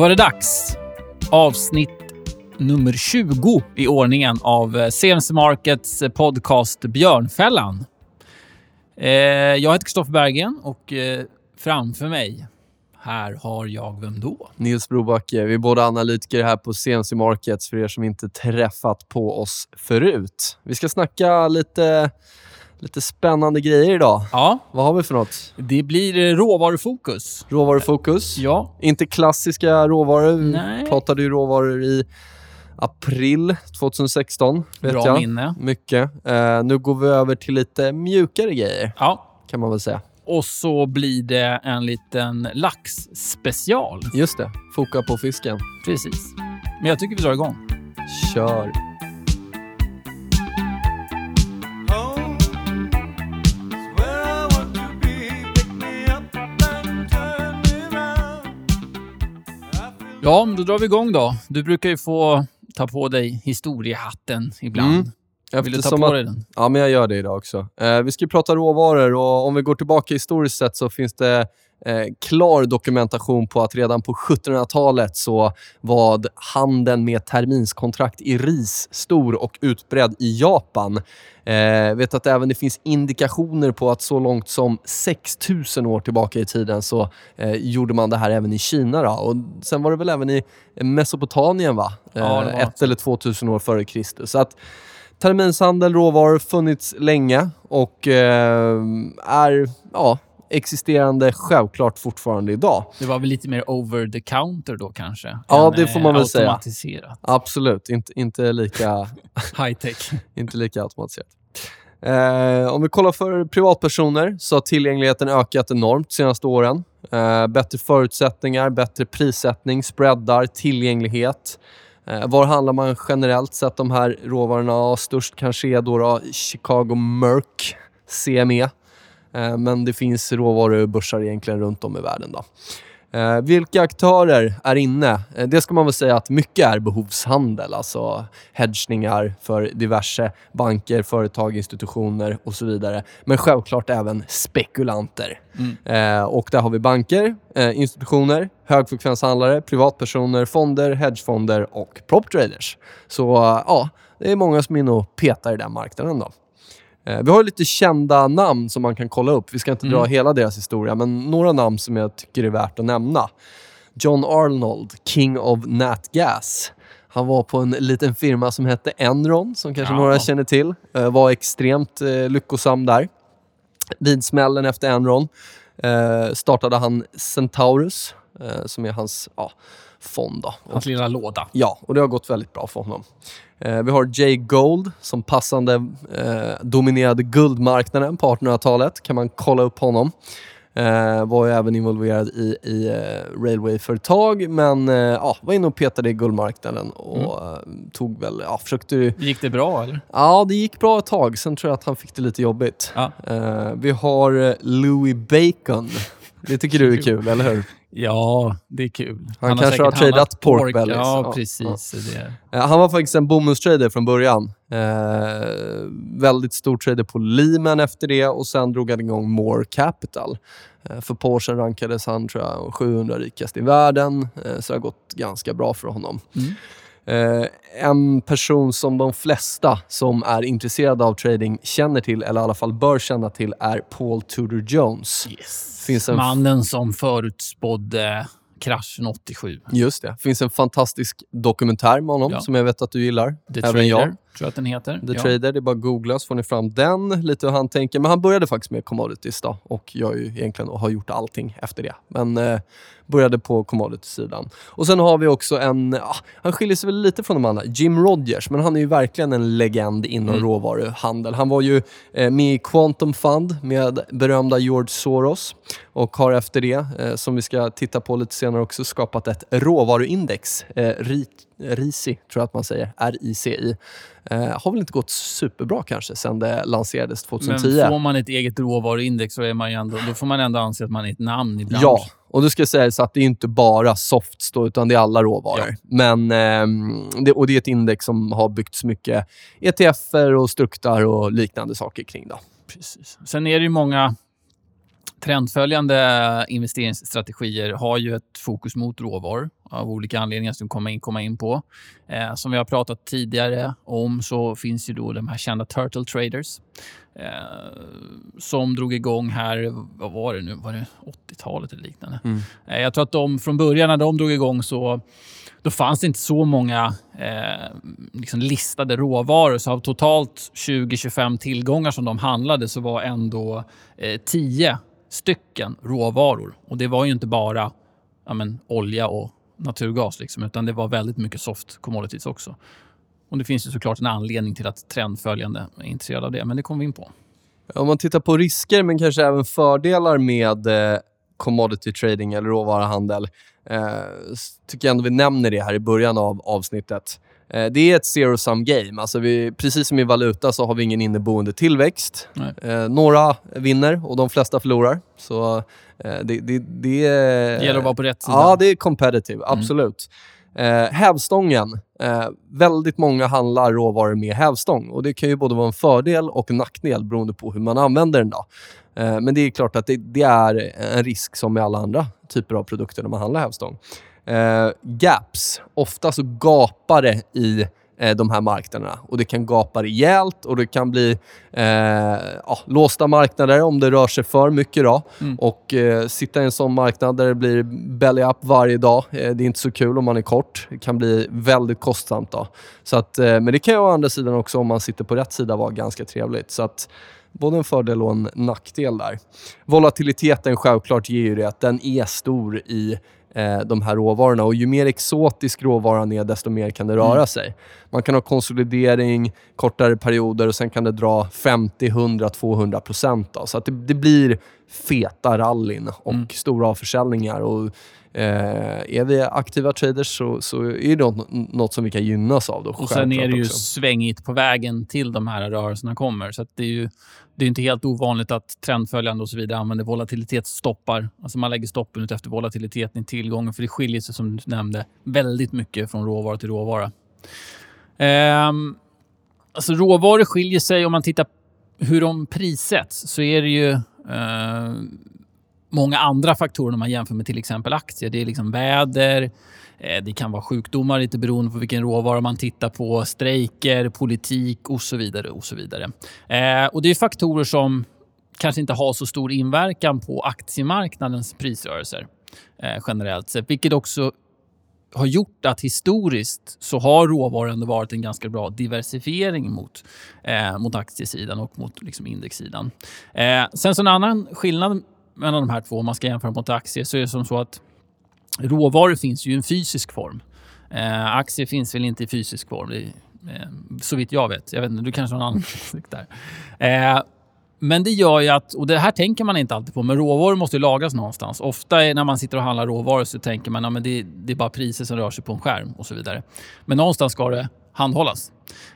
Då var det dags. Avsnitt nummer 20 i ordningen av eh, CMC Markets eh, podcast Björnfällan. Eh, jag heter Kristoffer Bergen och framför mig här har jag vem då? Nils Brobacke. Vi är båda analytiker här på CMC Markets för er som inte träffat på oss förut. Vi ska snacka lite, lite spännande grejer idag. Ja, Vad har vi för något? det blir eh, råvarufokus. Råvarufokus. Ja, Inte klassiska råvaror. Nej. Vi pratade ju råvaror i april 2016. Vet bra jag. minne. Mycket. Eh, nu går vi över till lite mjukare grejer, Ja, kan man väl säga. och så blir det en liten laxspecial. Just det. Foka på fisken. Precis. Men jag tycker vi drar igång. Kör. Ja, men då drar vi igång då. Du brukar ju få ta på dig historiehatten ibland. Mm. Vill du ta på att- dig den? Ja, men jag gör det idag också. Eh, vi ska prata råvaror och om vi går tillbaka historiskt sett så finns det eh, klar dokumentation på att redan på 1700-talet så var handeln med terminskontrakt i ris stor och utbredd i Japan. Eh, vet att även det finns indikationer på att så långt som 6000 år tillbaka i tiden så eh, gjorde man det här även i Kina. Då. Och sen var det väl även i Mesopotamien, va? Eh, Ja, ett eller 2000 år före Kristus. Så att Terminshandel, råvaror, funnits länge och eh, är ja, existerande självklart fortfarande idag. Det var väl lite mer over the counter då kanske? Ja, det får man eh, väl säga. Automatiserat. Absolut, inte, inte, lika, High tech. inte lika automatiserat. Eh, om vi kollar för privatpersoner så har tillgängligheten ökat enormt de senaste åren. Eh, bättre förutsättningar, bättre prissättning, spreadar, tillgänglighet. Eh, var handlar man generellt sett de här råvarorna? Ja, störst kanske är då, då Chicago Merck, CME. Eh, men det finns råvarubörsar egentligen runt om i världen. Då. Eh, vilka aktörer är inne? Eh, det ska man väl säga att mycket är behovshandel, alltså hedgningar för diverse banker, företag, institutioner och så vidare. Men självklart även spekulanter. Eh, och där har vi banker, institutioner, högfrekvenshandlare, privatpersoner, fonder, hedgefonder och prop traders. Så ja, det är många som är inne och petar i den marknaden. då. Eh, Vi har lite kända namn som man kan kolla upp. Vi ska inte dra Mm. hela deras historia, men några namn som jag tycker är värt att nämna. John Arnold, King of Nat Gas. Han var på en liten firma som hette Enron, som kanske Ja. några känner till. Eh, Var extremt eh, lyckosam där. Vid smällen efter Enron startade han Centaurus, som är hans ja, fond. Då. Hans lilla låda. Ja, och det har gått väldigt bra för honom. Eh, vi har Jay Gold som passande eh, dominerade guldmarknaden på 1800-talet. Kan man kolla upp honom. Eh, var ju även involverad i, i eh, railwayföretag men eh, ja, var inne och petade i guldmarknaden och eh, tog väl, ja, försökte ju- Gick det bra eller? Ja, det gick bra ett tag. Sen tror jag att han fick det lite jobbigt. Ja. Eh, vi har eh, Louis Bacon. Det tycker du är kul, eller hur? Ja, det är kul. Han kanske säkert har tradat handlat pork bellies. Ja, Ja, precis. Det. Eh, Han var faktiskt en bomullstrader från början. Eh, väldigt stor trader på Lehman efter det och sen drog han igång More Capital. Eh, för ett par år sedan rankades han tror jag 700 rikast i världen, eh, så det har gått ganska bra för honom. Mm. Eh, en person som de flesta som är intresserade av trading känner till, eller i alla fall bör känna till, är Paul Tudor Jones. Yes. Finns en- Mannen som förutspådde kraschen 87. Just det. finns en fantastisk dokumentär med honom Ja. som jag vet att du gillar. The Även Trader, jag. Tror jag att den heter. The ja. Trader, det är bara att googla så får ni fram den, lite hur han tänker. Men han började faktiskt med commodities då och jag ju egentligen och har gjort allting efter det. Men eh, började på commodities-sidan. Och sen har vi också en, ah, han skiljer sig väl lite från de andra, Jim Rogers, men han är ju verkligen en legend inom Mm. råvaruhandel. Han var ju eh, med i Quantum Fund med berömda George Soros och har efter det, eh, som vi ska titta på lite senare också, skapat ett råvaruindex. Eh, RICI, tror jag att man säger. R-I-C-I. Eh, har väl inte gått superbra kanske sen det lanserades 2010. Men får man ett eget råvaruindex så är man ändå, då får man ändå anse att man är ett namn i branschen. Ja, och då ska jag säga så att det är inte bara softs då, utan det är alla råvaror. Men, ehm, det, och det är ett index som har byggts mycket ETFer och struktar och liknande saker kring. Då. Precis. Sen är det ju många Trendföljande investeringsstrategier har ju ett fokus mot råvaror av olika anledningar som vi kommer in, komma in på. Eh, som vi har pratat tidigare om så finns ju då de här kända Turtle Traders eh, som drog igång här, vad var det nu, var det 80-talet eller liknande? Mm. Eh, jag tror att de från början när de drog igång så då fanns det inte så många eh, liksom listade råvaror. Så av totalt 20-25 tillgångar som de handlade så var ändå eh, 10 stycken råvaror. Och det var ju inte bara ja, men, olja och naturgas, liksom, utan det var väldigt mycket soft commodities också. Och det finns ju såklart en anledning till att trendföljande är intresserade av det, men det kommer vi in på. Om man tittar på risker, men kanske även fördelar med eh, commodity trading eller råvaruhandel, eh, tycker jag ändå vi nämner det här i början av avsnittet. Eh, det är ett zero sum game. Alltså vi, precis som i valuta så har vi ingen inneboende tillväxt. Eh, några vinner och de flesta förlorar. Så eh, det, det, det, är- Det gäller att vara på rätt sida. Ja, det är competitive. Absolut. Eh, hävstången. Eh, väldigt många handlar råvaror med hävstång. Och Det kan ju både vara en fördel och en nackdel beroende på hur man använder den. Då. Eh, men det är klart att det, det är en risk som med alla andra typer av produkter när man handlar hävstång. Eh, gaps. Ofta så gapar det i eh, de här marknaderna. Och Det kan gapa rejält och det kan bli eh, ja, låsta marknader om det rör sig för mycket. Då. Mm. Och eh, Sitta i en sån marknad där det blir belly up varje dag, eh, det är inte så kul om man är kort. Det kan bli väldigt kostsamt. Då. Så att, eh, men det kan ju å andra sidan också, om man sitter på rätt sida, vara ganska trevligt. Så att, både en fördel och en nackdel där. Volatiliteten självklart ger ju det att den är stor i eh, de här råvarorna. Och ju mer exotisk råvaran är, desto mer kan det röra Mm. sig. Man kan ha konsolidering, kortare perioder och sen kan det dra 50, 100, 200 procent. Så att det, det blir feta rallyn och Mm. stora avförsäljningar. Och, eh, är vi aktiva traders så, så är det något, något som vi kan gynnas av. Då, Och sen är det ju också. svängigt på vägen till de här rörelserna kommer. Så det är ju det är inte helt ovanligt att trendföljande och så vidare använder volatilitetsstoppar. Alltså man lägger stoppen ut efter volatiliteten i tillgången. För det skiljer sig, som du nämnde, väldigt mycket från råvara till råvara. Ehm, alltså råvaror skiljer sig om man tittar hur de prissätts. Så är det ju eh, många andra faktorer när man jämför med till exempel aktier. Det är liksom väder, eh, det kan vara sjukdomar lite beroende på vilken råvara man tittar på, strejker, politik och så vidare. Och så vidare. Eh, och det är faktorer som kanske inte har så stor inverkan på aktiemarknadens prisrörelser eh, generellt sett, vilket också har gjort att historiskt så har råvaran varit en ganska bra diversifiering mot, eh, mot aktiesidan och mot liksom indexsidan. Eh, sen så en annan skillnad mellan de här två, om man ska jämföra mot aktier, så är det som så att råvaror finns ju i en fysisk form. Eh, aktier finns väl inte i fysisk form, det eh, så vitt jag vet. Jag vet inte, du kanske har en annan åsikt där. Eh, men det gör ju att, och det här tänker man inte alltid på, men råvaror måste ju lagras någonstans. Ofta är- när man sitter och handlar råvaror så tänker man att det, det är bara priser som rör sig på en skärm och så vidare. Men någonstans ska det handhållas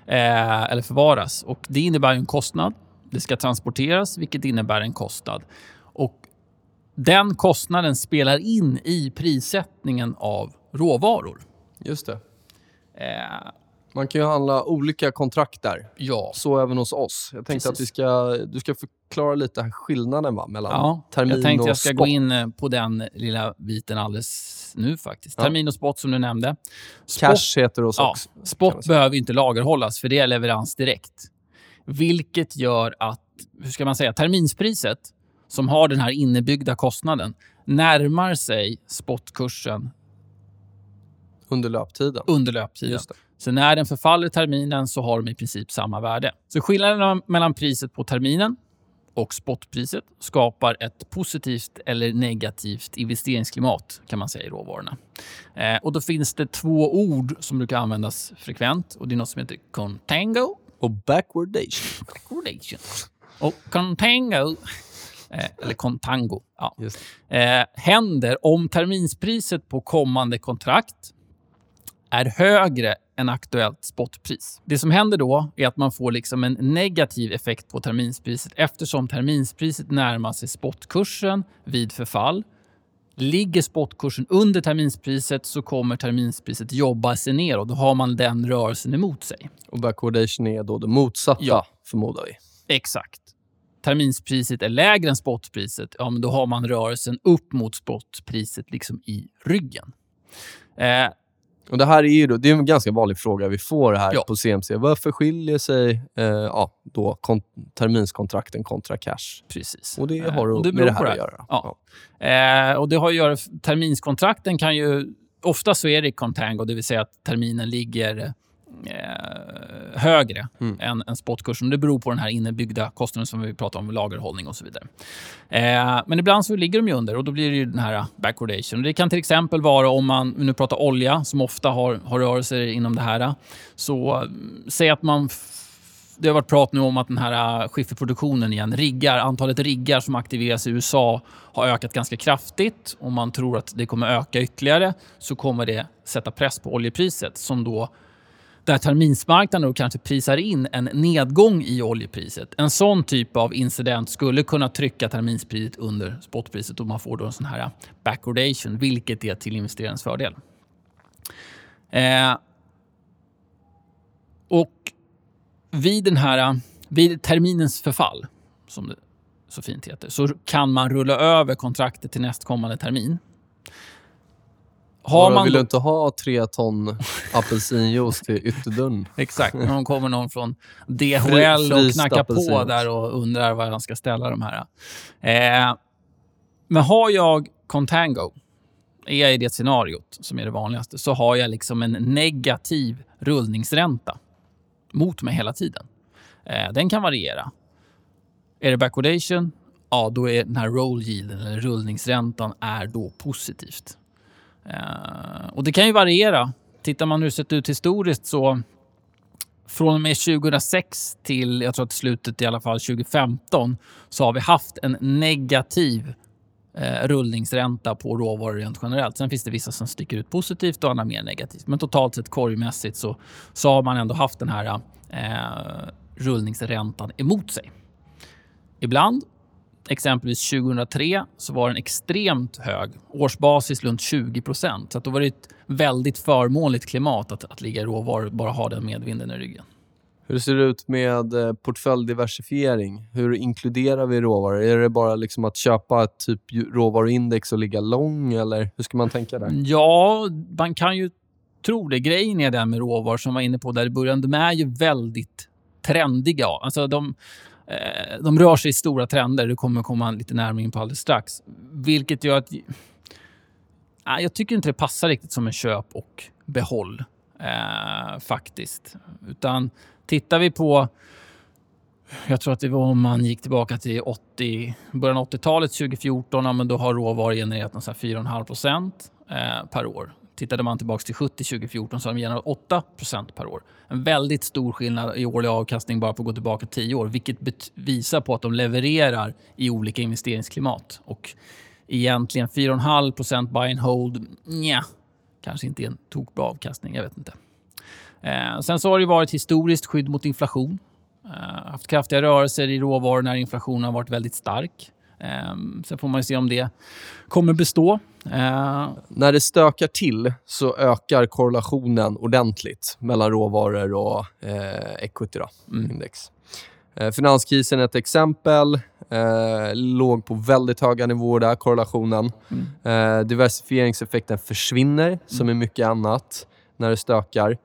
eh, eller förvaras och det innebär ju en kostnad. Det ska transporteras, vilket innebär en kostnad. Och den kostnaden spelar in i prissättningen av råvaror. Just det. Eh, Man kan ju handla olika kontrakt där. ja, Så även hos oss. Jag tänkte Precis. att vi ska, du ska förklara lite här skillnaden va, mellan Ja, termin jag tänkte och jag ska spot. gå in eh, på den lilla biten alldeles nu faktiskt. Ja. Termin och spot som du nämnde. Spot, Cash heter det hos ja, oss. spot behöver inte lagerhållas för det är leverans direkt. Vilket gör att, hur ska man säga, terminspriset som har den här innebyggda kostnaden närmar sig spotkursen Under löptiden. under löptiden. Så när den förfaller terminen så har de i princip samma värde. Så skillnaden mellan priset på terminen och spotpriset skapar ett positivt eller negativt investeringsklimat kan man säga i råvarorna. Eh, och då finns det två ord som brukar användas frekvent och det är något som heter contango Och backwardation. backwardation. Och contango, eller contango, ja, eh, händer om terminspriset på kommande kontrakt är högre än aktuellt spotpris. Det som händer då är att man får liksom en negativ effekt på terminspriset eftersom terminspriset närmar sig spotkursen vid förfall. Ligger spotkursen under terminspriset så kommer terminspriset jobba sig ner och då har man den rörelsen emot sig. Och backwardation är då det motsatta, Ja. förmodar vi. Exakt. Terminspriset är lägre än spotpriset, ja, men då har man rörelsen upp mot spotpriset liksom i ryggen. Eh, Och det här är ju då, det är en ganska vanlig fråga vi får här Ja. på CMC. Varför skiljer sig eh, ja, då kon- terminskontrakten kontra cash? precis. Och det Eh, har och med beror det här det att göra. Ja. Eh, och det har att göra, terminskontrakten kan ju, ofta så är det contango, det vill säga att terminen ligger eh, högre Mm. än, än spotkursen. Det beror på den här innebyggda kostnaden som vi pratar om, lagerhållning och så vidare. Eh, men ibland så ligger de ju under och då blir det ju den här backwardation. Det kan till exempel vara om man, nu pratar olja, som ofta har, har rörelser inom det här. Så mm, säg att man det har varit prat nu om att den här äh, skifferproduktionen igen, riggar, antalet riggar som aktiveras i USA har ökat ganska kraftigt. Om man tror att det kommer öka ytterligare så kommer det sätta press på oljepriset som då där terminsmarknaden då kanske prisar in en nedgång i oljepriset. En sån typ av incident skulle kunna trycka terminspriset under spotpriset och man får då en sån här backwardation, vilket är till investerarens fördel. Eh, och vid, den här, vid terminens förfall, som det så fint heter, så kan man rulla över kontraktet till nästkommande termin. Har man vill du inte ha tre ton apelsinjuice till ytterdörren? Exakt. Om kommer någon från DHL och knackar på där och undrar var han ska ställa de här. Eh, men har jag contango, är jag i det scenariot som är det vanligaste, så har jag liksom en negativ rullningsränta mot mig hela tiden. Eh, den kan variera. Är det backwardation, ja då är den här roll yielden, eller rullningsräntan, är då positivt. Eh, och det kan ju variera. Tittar man hur det sett ut historiskt så från och med 2006 till jag tror att slutet i alla fall 2015 så har vi haft en negativ eh, rullningsränta på råvaror rent generellt. Sen finns det vissa som sticker ut positivt och andra mer negativt. Men totalt sett korgmässigt så, så har man ändå haft den här eh, rullningsräntan emot sig. Ibland, exempelvis 2003, så var den extremt hög. Årsbasis runt 20 procent. Så att då var det ett väldigt förmånligt klimat att, att ligga i råvaror bara ha den medvinden i ryggen. Hur ser det ut med eh, portföljdiversifiering? Hur inkluderar vi råvaror? Är det bara liksom att köpa ett typ råvaruindex och ligga lång eller hur ska man tänka där? Ja, man kan ju tro det. Grejen är det med råvaror som var inne på där i början. De är ju väldigt trendiga. Alltså de, Eh, de rör sig i stora trender. Det kommer komma lite närmare in på alldeles strax. Vilket gör att... Nej, jag tycker inte det passar riktigt som en köp och behåll. Eh, faktiskt. Utan tittar vi på... Jag tror att det var om man gick tillbaka till 80, början av 80-talet, 2014, ja, men då har råvaror genererat 4,5 procent eh, per år. Tittade man tillbaka till 70 2014 så har de genererat 8 per år. En väldigt stor skillnad i årlig avkastning bara på att gå tillbaka 10 år, vilket visar på att de levererar i olika investeringsklimat. Och egentligen 4,5 buy and hold, nja, kanske inte en tokbra avkastning. Jag vet inte. Eh, sen så har det varit historiskt skydd mot inflation. Eh, haft kraftiga rörelser i råvaror när inflationen har varit väldigt stark. Eh, sen får man ju se om det kommer bestå. Eh, När det stökar till så ökar korrelationen ordentligt mellan råvaror och eh, equity då, Mm. index. Eh, finanskrisen är ett exempel. Eh, låg på väldigt höga nivåer där, korrelationen. Mm. Eh, diversifieringseffekten försvinner, som i mycket annat, när det stökar.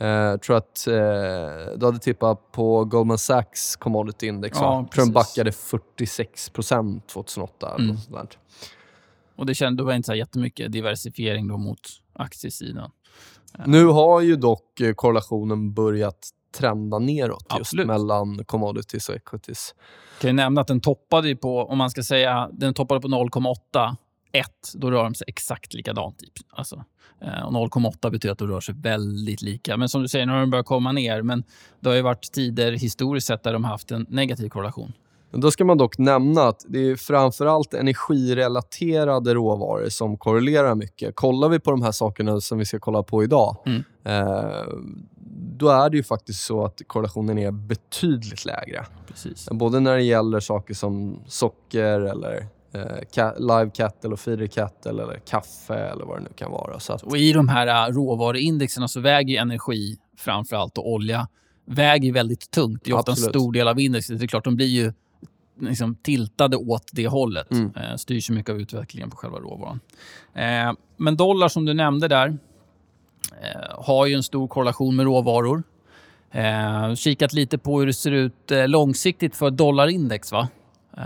Eh, Jag tror att eh, du hade tippat på Goldman Sachs commodity index. Ja? Jag tror den backade 46 procent 2008. eller Mm. sånt och det kände var inte så jättemycket diversifiering då mot aktiesidan. Nu har ju dock eh, korrelationen börjat trenda neråt just Absolut. mellan commodities och equities. kan ju nämna att den toppade på, om man ska säga, den toppade på 0,8. 1, då rör de sig exakt likadant. Typ. Alltså, eh, och 0,8 betyder att de rör sig väldigt lika. Men som du säger, nu har de börjat komma ner. Men det har ju varit tider historiskt sett där de har haft en negativ korrelation. Då ska man dock nämna att det är framförallt energirelaterade råvaror som korrelerar mycket. Kollar vi på de här sakerna som vi ska kolla på idag, Mm. eh, då är det ju faktiskt så att korrelationen är betydligt lägre. Precis. Både när det gäller saker som socker eller eh, ca- live cattle och feeder cattle eller kaffe eller vad det nu kan vara. Så att, Och I de här äh, råvaruindexerna så väger energi, framför allt och olja, väger väldigt tungt. Det är ofta en stor del av indexet. Det är klart, de blir ju liksom tiltade åt det hållet. Mm. Eh, styrs mycket av utvecklingen på själva råvaran. Eh, men dollar som du nämnde där eh, har ju en stor korrelation med råvaror. Eh, kikat lite på hur det ser ut eh, långsiktigt för dollarindex. va? Eh,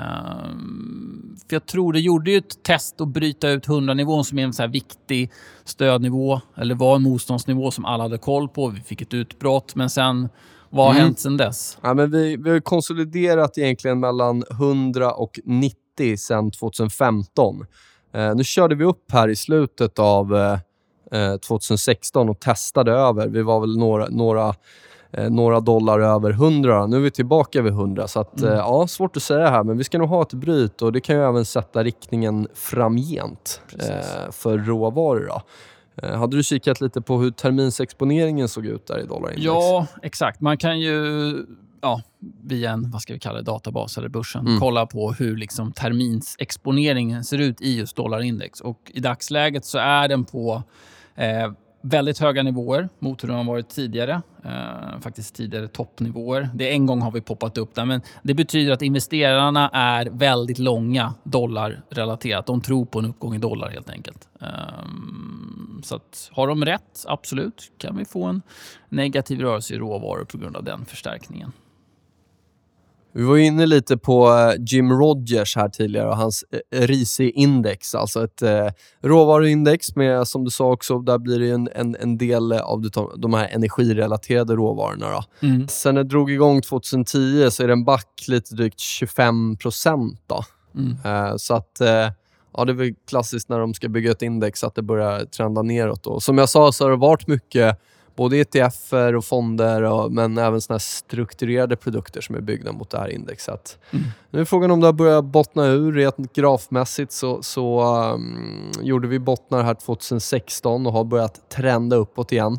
för jag tror det gjorde ju ett test att bryta ut 100-nivån som är en så här viktig stödnivå, eller var en motståndsnivå som alla hade koll på. Vi fick ett utbrott, men sen, vad har Mm. hänt sen dess? Ja, men vi, vi har konsoliderat egentligen mellan 100 och 90 sedan 2015. Eh, nu körde vi upp här i slutet av eh, eh, 2016 och testade över. Vi var väl några, några, eh, några dollar över 100. Nu är vi tillbaka vid 100. Så att, Mm. eh, ja, svårt att säga här, men vi ska nog ha ett bryt och det kan ju även sätta riktningen framgent eh, för råvaror. Då. Eh, hade du kikat lite på hur terminsexponeringen såg ut där i dollarindex? Ja, exakt. Man kan ju ja, via en vad ska vi kalla det, databas eller börsen Mm. kolla på hur liksom terminsexponeringen ser ut i just dollarindex. Och I dagsläget så är den på eh, väldigt höga nivåer mot hur de har varit tidigare. Eh, faktiskt tidigare toppnivåer. Det en gång har vi poppat upp där, men det betyder att investerarna är väldigt långa dollarrelaterat. De tror på en uppgång i dollar helt enkelt. Eh, så att, har de rätt, absolut, kan vi få en negativ rörelse i råvaror på grund av den förstärkningen. Vi var inne lite på eh, Jim Rogers här tidigare och hans eh, RISI-index, alltså ett eh, råvaruindex med, som du sa också, där blir det en, en, en del av de, här energirelaterade råvarorna. Då. Mm. Sen det drog igång 2010 så är den back lite drygt 25 procent. Mm. Eh, så att, eh, ja, det är väl klassiskt när de ska bygga ett index att det börjar trenda neråt. Då. Som jag sa så har det varit mycket både ETFer och fonder, och, men även såna här strukturerade produkter som är byggda mot det här indexet. Mm. Nu är frågan om det har börjat bottna ur. Rent grafmässigt så, så um, gjorde vi bottnar här 2016 och har börjat trenda uppåt igen.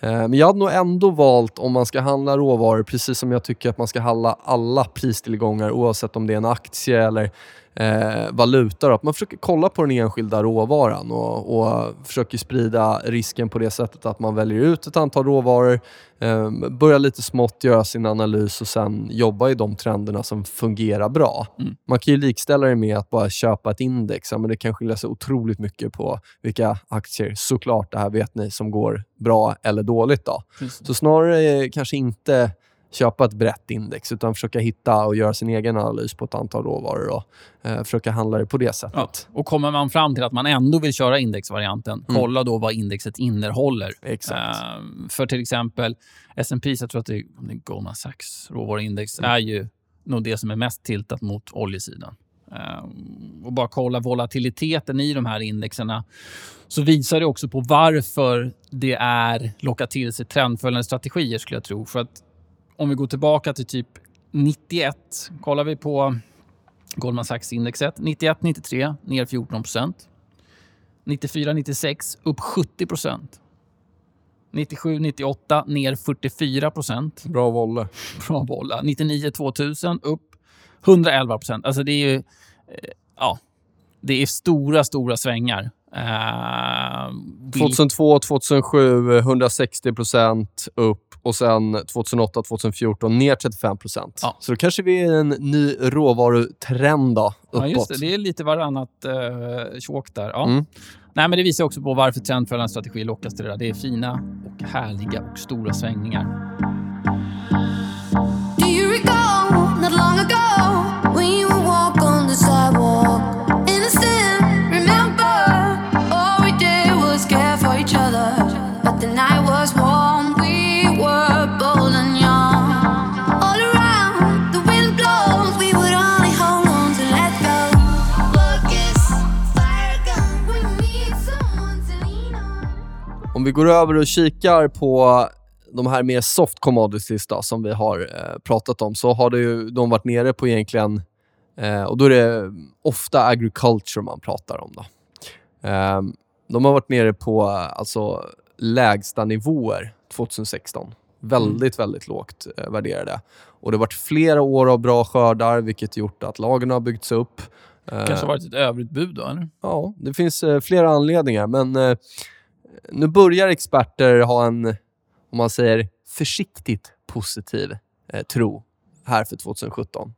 Eh, Men jag hade nog ändå valt, om man ska handla råvaror, precis som jag tycker att man ska handla alla pristillgångar oavsett om det är en aktie eller eh, valuta. Då. Att man försöker kolla på den enskilda råvaran och, och försöker sprida risken på det sättet att man väljer ut ett antal råvaror, eh, börjar lite smått göra sin analys och sen jobba i de trenderna som fungerar bra. Mm. Man kan ju likställa det med att bara köpa ett index. Ja, men det kan skilja sig otroligt mycket på vilka aktier, såklart, det här vet ni, som går bra eller dåligt. Då. Precis. Så snarare eh, kanske inte köpa ett brett index utan försöka hitta och göra sin egen analys på ett antal råvaror och eh, försöka handla det på det sättet. Ja. Och kommer man fram till att man ändå vill köra indexvarianten, Mm. kolla då vad indexet innehåller. Exakt. Ehm, för till exempel S&P, jag tror att det är, Goldman Sachs råvaruindex, Mm. är ju nog det som är mest tiltat mot oljesidan. Ehm, och bara kolla volatiliteten i de här indexerna så visar det också på varför det är locka till sig trendföljande strategier skulle jag tro. För att om vi går tillbaka till typ 91, kollar vi på Goldman Sachs-indexet. 91, 93 ner 14% 94, 96 upp 70% 97, 98 ner 44 Bra volle. Bra bolla. 99, 2000 upp 111% Alltså det är ju... eh, Ja, det är stora, stora svängar. Uh, 2002, 2007 160 procent upp och sen 2008, 2014 ner 35 procent. Ja. Så då kanske vi är en ny råvarutrend då, uppåt. Ja, just det. Det är lite varannat uh, tjåk där. Ja. Mm. Nej, men det visar också på varför trendföljande strategi lockas till det där. Det är fina och härliga och stora svängningar. Do you recall not long ago when you Om vi går över och kikar på de här mer soft commodities då, som vi har eh, pratat om, så har det ju, de varit nere på egentligen, eh, och då är det ofta agriculture man pratar om. Då. Eh, de har varit nere på eh, alltså, lägsta nivåer 2016. Väldigt, väldigt lågt eh, värderade. Och det har varit flera år av bra skördar, vilket gjort att lagren har byggts upp. Eh, kanske har varit ett överutbud då, eller? Ja, det finns eh, flera anledningar, men eh, nu börjar experter ha en, om man säger försiktigt positiv eh, tro här för 2017.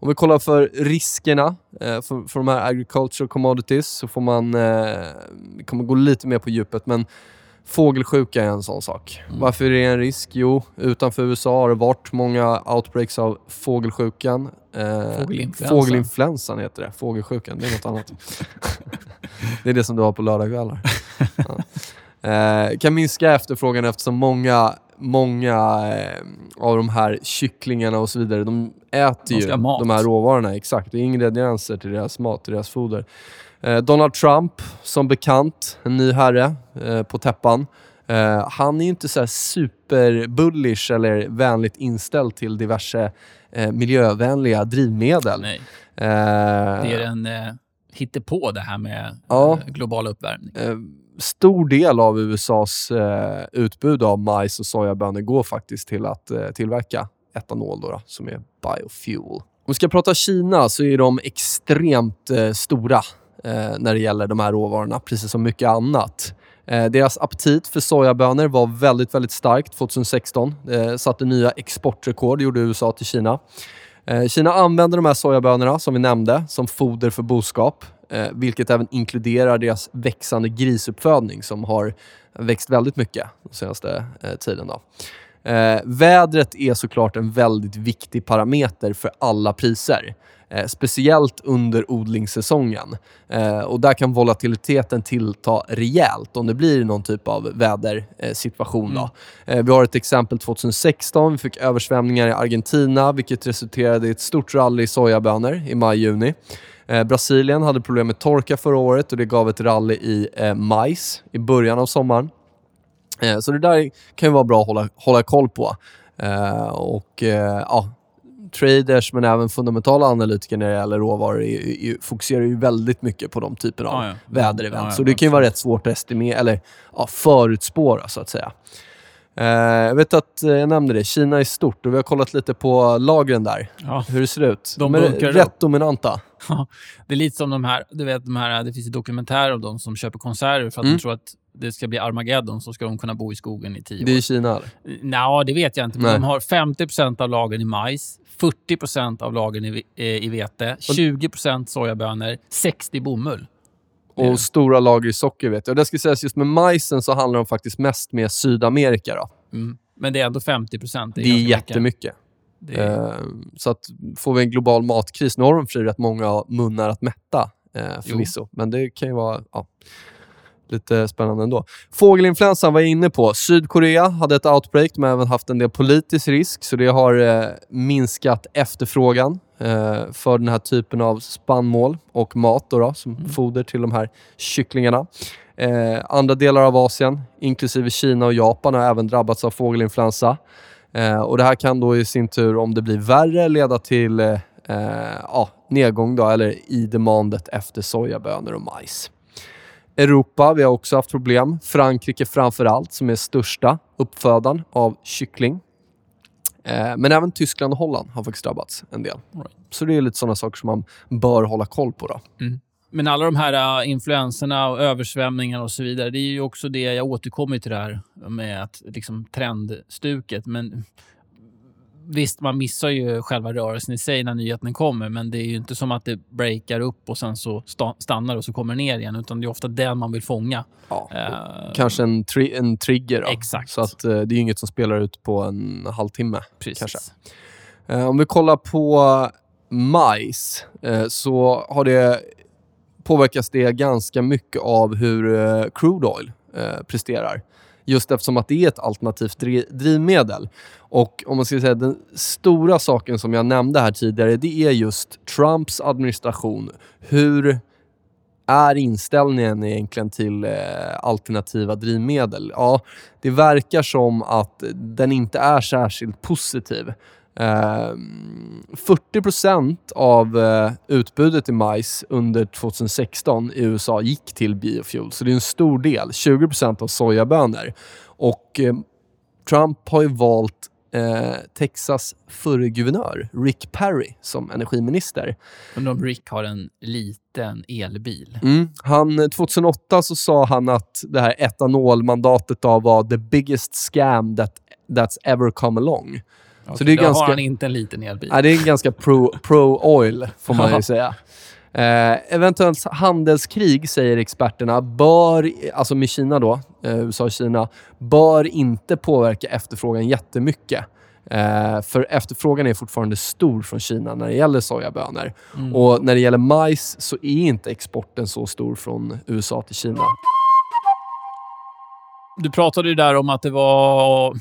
Om vi kollar för riskerna eh, för, för de här agricultural commodities så får man, eh, vi kommer gå lite mer på djupet, men fågelsjuka är en sån sak. Mm. Varför är det en risk? Jo, utanför USA har det varit många outbreaks av fågelsjukan. Eh, Fågelinfluensan. Fågelinfluensan heter det. Fågelsjukan, det är något annat. det är det som du har på lördagskvällar. Eh, kan minska efterfrågan eftersom många, många eh, av de här kycklingarna och så vidare, de äter De ju de här råvarorna. Exakt, det är ingredienser till deras mat, till deras foder. Eh, Donald Trump, som bekant, en ny herre eh, på täppan. Eh, han är ju inte så superbullish eller vänligt inställd till diverse eh, miljövänliga drivmedel. Nej, Eh, det är en eh, hittepå det här med global uppvärmning stor del av USAs eh, utbud av majs och sojabönor går faktiskt till att eh, tillverka etanol då, då, som är biofuel. Om vi ska prata Kina så är de extremt eh, stora eh, när det gäller de här råvarorna, precis som mycket annat. Eh, deras aptit för sojabönor var väldigt, väldigt starkt 2016. Eh, satte nya exportrekord, gjorde USA till Kina. Eh, Kina använder de här sojabönorna, som vi nämnde, som foder för boskap, eh, vilket även inkluderar deras växande grisuppfödning som har växt väldigt mycket den senaste eh, tiden. Då. Eh, vädret är såklart en väldigt viktig parameter för alla priser. Eh, speciellt under odlingssäsongen. Eh, och där kan volatiliteten tillta rejält om det blir någon typ av vädersituation. då. Eh, vi har ett exempel 2016. Vi fick översvämningar i Argentina, vilket resulterade i ett stort rally i sojabönor i maj-juni. Eh, Brasilien hade problem med torka förra året och det gav ett rally i eh, majs i början av sommaren. Eh, så det där kan ju vara bra att hålla, hålla koll på. Eh, och eh, ja, Traders, men även fundamentala analytiker när det gäller råvaror är, är, fokuserar ju väldigt mycket på de typerna av Ja, ja. väderevent. Ja, ja, så det kan ju vara rätt svårt att estimera, eller ja, förutspåra så att säga. Eh, jag vet att eh, jag nämnde det, Kina är stort och vi har kollat lite på lagren där. Ja. Hur det ser ut. De är bunkrar rätt upp. dominanta. Det är lite som de här, du vet, de här, det finns dokumentärer om de som köper konserver för att Mm. de tror att det ska bli Armageddon så ska de kunna bo i skogen i tio Det är år. Kina eller? Nja, det vet jag inte. Men Nej. de har 50% av lagren i majs, 40% av lagren i, eh, i vete, 20% sojabönor, 60 bomull. Och Ja. stora lager i socker vet jag. Och det ska sägas just med majsen så handlar de faktiskt mest med Sydamerika. Mm. Men det är ändå 50 procent. Det är, jättemycket. Det är, Eh, så att får vi en global matkris, nu har de för rätt många munnar att mätta eh, förvisso. Men det kan ju vara ja, lite spännande ändå. Fågelinfluensan var jag inne på. Sydkorea hade ett outbreak. De har även haft en del politisk risk, så det har eh, minskat efterfrågan för den här typen av spannmål och mat då, då, som foder till de här kycklingarna. Eh, andra delar av Asien, inklusive Kina och Japan, har även drabbats av fågelinfluensa. Eh, och Det här kan då i sin tur, om det blir värre, leda till eh, eh, ja, nedgång då, eller i demandet efter sojabönor och majs. Europa, vi har också haft problem. Frankrike framför allt, som är största uppfödaren av kyckling. Eh, men även Tyskland och Holland har faktiskt drabbats en del. Right. Så det är lite sådana saker som man bör hålla koll på. Då. Men alla de här uh, influenserna och översvämningarna och så vidare, det är ju också det jag återkommer till det här med att, liksom, trendstuket. Men visst, man missar ju själva rörelsen i sig när nyheten kommer, men det är ju inte som att det breakar upp och sen så sta- stannar och så kommer det ner igen, utan det är ofta den man vill fånga. Ja, Eh, Kanske en, tri- en trigger. Då. Exakt. Så att, eh, det är inget som spelar ut på en halvtimme. Precis. kanske. Eh, om vi kollar på majs eh, så har det påverkas det ganska mycket av hur crude oil presterar. Just eftersom att det är ett alternativt dri- drivmedel. Och om man ska säga den stora saken som jag nämnde här tidigare, det är just Trumps administration. Hur är inställningen egentligen till eh, alternativa drivmedel? Ja, det verkar som att den inte är särskilt positiv. Eh, 40% av eh, utbudet i majs under 2016 i USA gick till biofuel, så det är en stor del. 20% av sojabönor. Och eh, Trump har ju valt Texas förre guvernör Rick Perry som energiminister. Undrar om Rick har en liten elbil. Mm. Han, 2008 så sa han att det här etanolmandatet då var the biggest scam that, that's ever come along. Så det är Då ganska... har han inte en liten elbil. Nej, det är en ganska pro, pro får man ju säga. Eh, eventuellt handelskrig, säger experterna, bör, alltså med Kina då, eh, USA och Kina, bör inte påverka efterfrågan jättemycket. Eh, för efterfrågan är fortfarande stor från Kina när det gäller sojabönor. Mm. Och när det gäller majs så är inte exporten så stor från USA till Kina. Du pratade ju där om att det var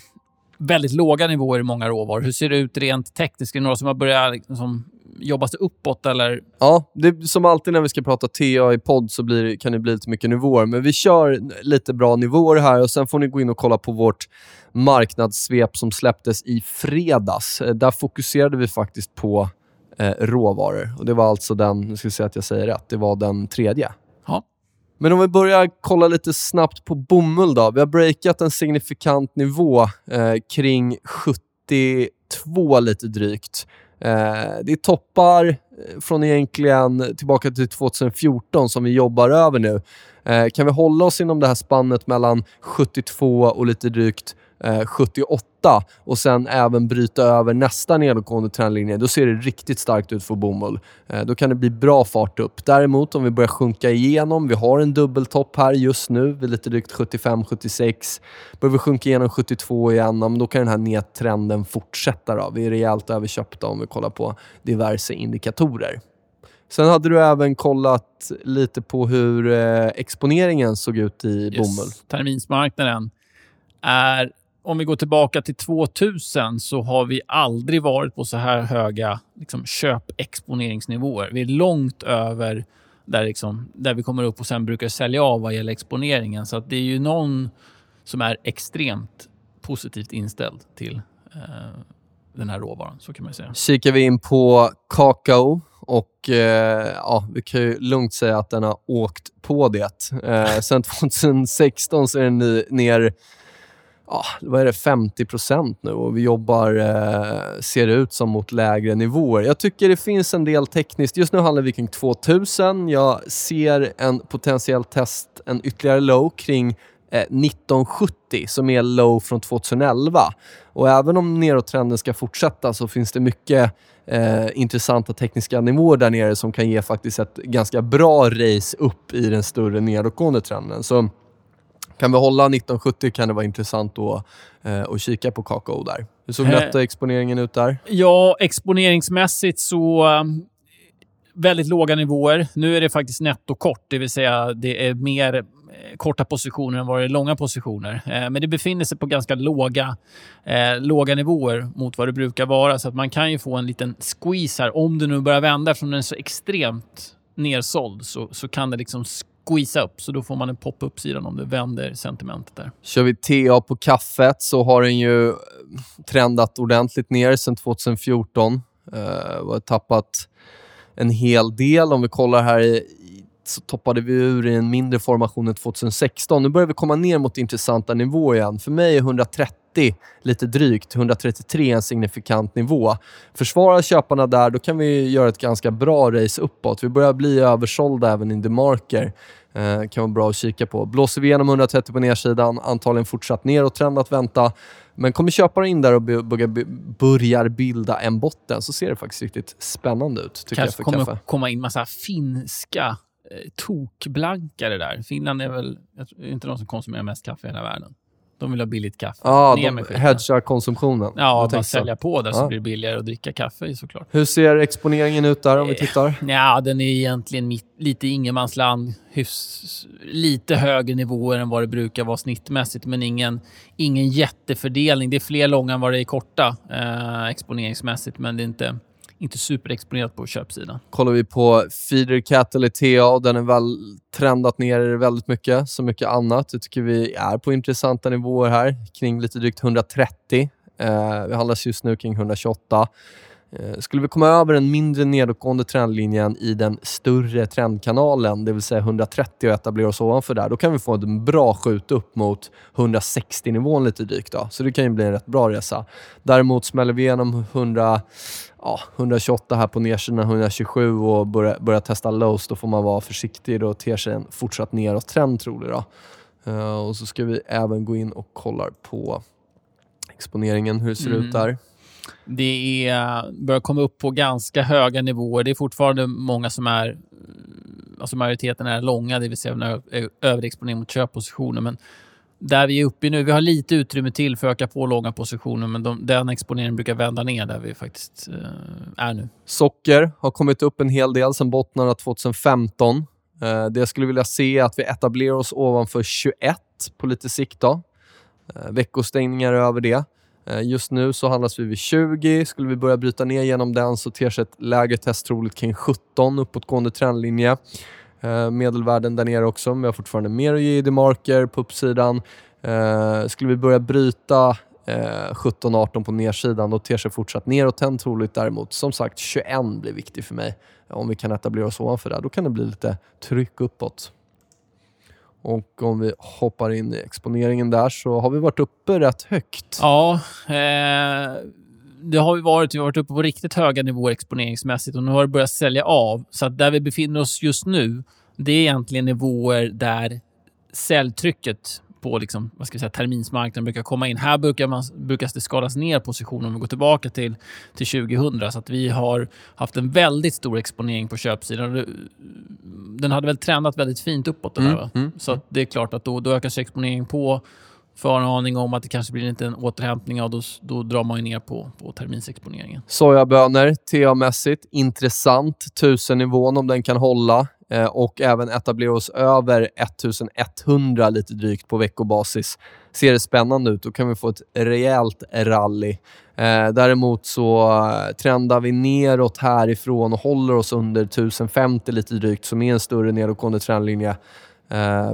väldigt låga nivåer i många råvaror. Hur ser det ut rent tekniskt? Är det några som har börjat liksom, jobba sig uppåt eller? Ja, det som alltid när vi ska prata TA i podd så blir, kan det bli lite mycket nivåer. Men vi kör lite bra nivåer här och sen får ni gå in och kolla på vårt marknadssvep som släpptes i fredags. Eh, där fokuserade vi faktiskt på eh, råvaror. Och Det var alltså den, nu ska vi se att jag säger rätt, det var den tredje. Men om vi börjar kolla lite snabbt på bomull då. Vi har breakat en signifikant nivå eh, kring 72 lite drygt. Eh, det är toppar Eh, från egentligen tillbaka till 2014 som vi jobbar över nu. Eh, kan vi hålla oss inom det här spannet mellan 72 och lite drygt eh, 78 och sen även bryta över nästa nedåtgående trendlinje, då ser det riktigt starkt ut för bomull. Eh, då kan det bli bra fart upp. Däremot om vi börjar sjunka igenom, vi har en dubbeltopp här just nu vid lite drygt 75-76. Börjar vi sjunka igenom 72 igen, ja, men då kan den här nedtrenden fortsätta. Då. Vi är rejält överköpta om vi kollar på diverse indikatorer. Sen hade du även kollat lite på hur eh, exponeringen såg ut i bomull. Terminsmarknaden är... Om vi går tillbaka till 2000 så har vi aldrig varit på så här höga liksom, köpexponeringsnivåer. Vi är långt över där, liksom, där vi kommer upp och sen brukar sälja av vad gäller exponeringen. Så det är ju någon som är extremt positivt inställd till eh, den här råvaran. Så kan man säga. Kikar vi in på kakao och eh, ja, vi kan ju lugnt säga att den har åkt på det. Eh, sen 2016 så är den ny- ner ja, vad är det, 50 procent nu och vi jobbar, eh, ser det ut som, mot lägre nivåer. Jag tycker det finns en del tekniskt. Just nu handlar vi kring 2000. Jag ser en potentiell test, en ytterligare low kring eh, 1970 som är low från 2011. Och även om nedåttrenden ska fortsätta så finns det mycket eh, intressanta tekniska nivåer där nere som kan ge faktiskt ett ganska bra race upp i den större nedåtgående trenden. Så kan vi hålla 1970 kan det vara intressant då, eh, att kika på kakao där. Hur såg Eh. nettoexponeringen ut där? Ja, exponeringsmässigt så um, väldigt låga nivåer. Nu är det faktiskt nettokort, det vill säga det är mer eh, Eh, korta positioner än vad det är långa positioner. Eh, men det befinner sig på ganska låga, eh, låga nivåer mot vad det brukar vara. Så att man kan ju få en liten squeeze här. Om det nu börjar vända, eftersom den är så extremt nersåld, så, så kan det liksom squeeza upp. Så då får man en pop upp sidan om det vänder sentimentet där. Kör vi TA på kaffet så har den ju eh, trendat ordentligt ner sedan 2014. Uh, eh, och har tappat en hel del. Om vi kollar här i- så toppade vi ur i en mindre formation än 2016. Nu börjar vi komma ner mot intressanta nivåer igen. För mig är 130 lite drygt, 133 en signifikant nivå. Försvarar köparna där, då kan vi göra ett ganska bra race uppåt. Vi börjar bli översålda även in the marker. Eh, kan vara bra att kika på. Blåser vi igenom 130 på nedsidan, antagligen fortsatt neråt-trend att vänta. Men kommer köpare in där och börjar, bilda en botten så ser det faktiskt riktigt spännande ut, tycker kanske jag, kommer för kaffe. komma in massa finska eh, tokblankare där. Finland är väl tror, inte de som konsumerar mest kaffe i hela världen. De vill ha billigt kaffe. Ja, Ner de hedgar konsumtionen. Ja, bara så. sälja på där så Ja. blir det billigare att dricka kaffe såklart. Hur ser exponeringen ut där om vi Eh, tittar? Ja, den är egentligen mitt, lite ingenmansland. Hyfs, lite högre nivåer än vad det brukar vara snittmässigt, men ingen, ingen jättefördelning. Det är fler långa än vad det är korta eh, exponeringsmässigt, men det är inte, inte superexponerat på köpsidan. Kollar vi på Feeder Cattle i TA, den är väl trendat ner väldigt mycket, som mycket annat. Jag tycker vi är på intressanta nivåer här, kring lite drygt 130. Eh, vi handlas just nu kring 128. Eh, skulle vi komma över den mindre nedåtgående trendlinjen i den större trendkanalen, det vill säga 130 och etablera oss ovanför där, då kan vi få en bra skjut upp mot 160-nivån lite drygt. Då. Så det kan ju bli en rätt bra resa. Däremot smäller vi igenom 100, ja, 128 här på nedsidan, 127 och börjar börja testa lows, då får man vara försiktig. Då ter sig en fortsatt neråt-trend trolig. Då. Eh, och så ska vi även gå in och kolla på exponeringen, hur det ser Mm. ut där. Det är, börjar komma upp på ganska höga nivåer. Det är fortfarande många som är... Alltså majoriteten är långa, det vill säga överexponering mot köppositioner. Men där vi är uppe nu, vi har lite utrymme till för att öka på långa positioner, men de, den exponeringen brukar vända ner där vi faktiskt eh, är nu. Socker har kommit upp en hel del sedan bottnarna 2015. Eh, det jag skulle vilja se är att vi etablerar oss ovanför 21 på lite sikt. Då. Eh, veckostängningar över det. Eh, just nu så handlas vi vid 20. Skulle vi börja bryta ner genom den så ter sig ett lägre test troligt kring 17, uppåtgående trendlinje. Eh, medelvärden där nere också, men vi har fortfarande mer att ge i marker på uppsidan. Eh, skulle vi börja bryta 17-18 på nedsidan, då ter sig fortsatt neråt trend troligt däremot. Som sagt, 21 blir viktig för mig. Om vi kan etablera oss ovanför där, då kan det bli lite tryck uppåt. Och om vi hoppar in i exponeringen där så har vi varit uppe rätt högt. Ja, eh, det har vi varit. Vi har varit uppe på riktigt höga nivåer exponeringsmässigt och nu har det börjat sälja av. Så att där vi befinner oss just nu, det är egentligen nivåer där säljtrycket på liksom, vad ska vi säga, terminsmarknaden brukar komma in. Här brukar, man, brukar det skalas ner positioner om vi går tillbaka till, till 2000. Så att vi har haft en väldigt stor exponering på köpsidan. Den hade väl tränat väldigt fint uppåt. Den här, va? mm, Så att det är klart att då, då ökar sig exponeringen på. För en aning om att det kanske blir en liten återhämtning, och då, då drar man ju ner på, på terminsexponeringen. Sojabönor, TA-mässigt, intressant. 1000-nivån om den kan hålla Eh, och även etablera oss över 1100 lite drygt på veckobasis. Ser det spännande ut, då kan vi få ett rejält rally. Eh, däremot så eh, trendar vi neråt härifrån och håller oss under 1050 lite drygt, som är en större nedåtgående trendlinje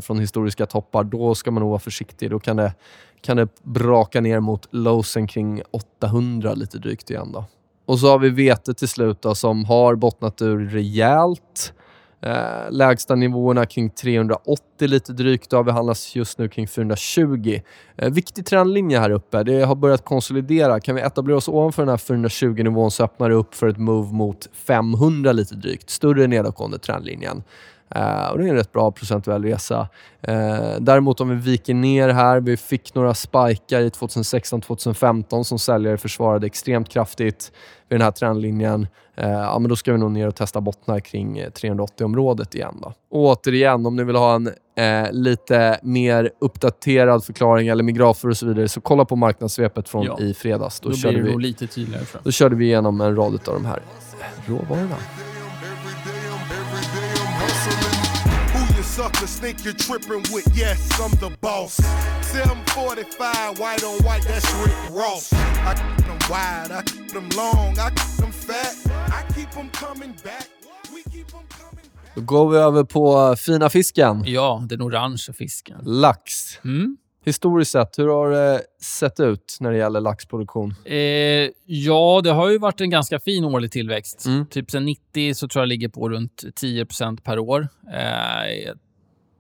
från historiska toppar. Då ska man nog vara försiktig. Då kan det, kan det braka ner mot lowsen kring 800 lite drygt igen. Då. Och så har vi vete till slut då, som har bottnat ur rejält. Eh, lägsta nivåerna kring 380 lite drygt. och Vi just nu kring 420. Eh, viktig trendlinje här uppe. Det har börjat konsolidera. Kan vi etablera oss ovanför den här 420-nivån så öppnar det upp för ett move mot 500 lite drygt. Större nedåtgående trendlinjen. Eh, och det är en rätt bra procentuell resa. Eh, däremot om vi viker ner här, vi fick några spikar i 2016-2015 som säljare försvarade extremt kraftigt vid den här trendlinjen. Eh, ja, men då ska vi nog ner och testa bottnar kring eh, 380-området igen. Då. Och återigen, om ni vill ha en lite mer uppdaterad förklaring eller med grafer och så vidare, så kolla på marknadssvepet från Ja. i fredags. Då, Då, körde blir det vi, lite tydligare. Då körde vi igenom en rad av de här råvarorna. Suckers think you're tripping with? Yes, I'm the boss. 745, white on white, that's Rick Ross. I keep them wide, I keep them long, I keep them fat. I keep them coming back. We keep them coming back. Då går vi över på fina fisken. Ja, den orangea fisken. Lax. Mm. Historiskt sett, hur har det sett ut när det gäller laxproduktion? Eh, ja, det har ju varit en ganska fin årlig tillväxt. Mm. Typ sen 90 så tror jag ligger på runt 10% per år. Eh,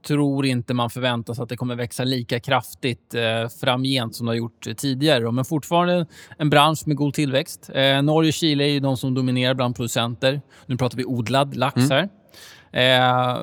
tror inte man förväntar sig att det kommer växa lika kraftigt eh, framgent som det har gjort tidigare. Men fortfarande en bransch med god tillväxt. Eh, Norge och Chile är ju de som dominerar bland producenter. Nu pratar vi odlad lax här. Eh,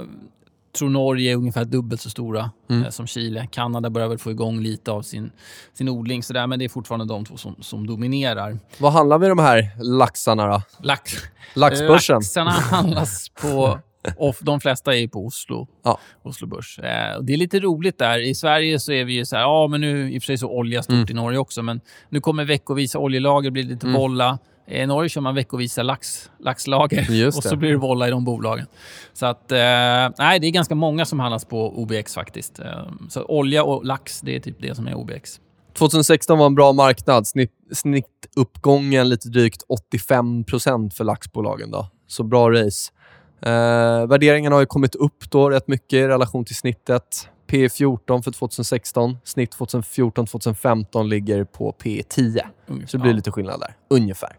tror Norge är ungefär dubbelt så stora Mm. eh, som Chile. Kanada börjar väl få igång lite av sin, sin odling, så där, men det är fortfarande de två som, som dominerar. Vad handlar vi de här laxarna då? Lax, Laxbörsen? Laxarna handlas på... Och de flesta är på Oslo, Ja. Oslo Börs. Eh, det är lite roligt där. I Sverige så är vi ju så här, ja men nu i och för sig så olja stort Mm. i Norge också, men nu kommer veckovisa oljelager, blir lite Mm. volla. I Norge kör man veckovisa lax, laxlager och så blir det volla i de bolagen. Så att, eh, nej, det är ganska många som handlas på OBX faktiskt. Eh, så olja och lax, det är typ det som är OBX. 2016 var en bra marknad. Snitt, snittuppgången lite drygt 85% för laxbolagen. Då. Så bra race. Eh, värderingen har ju kommit upp då rätt mycket i relation till snittet. P 14 för 2016. Snitt 2014-2015 ligger på P 10. Så det blir lite skillnad där, ungefär.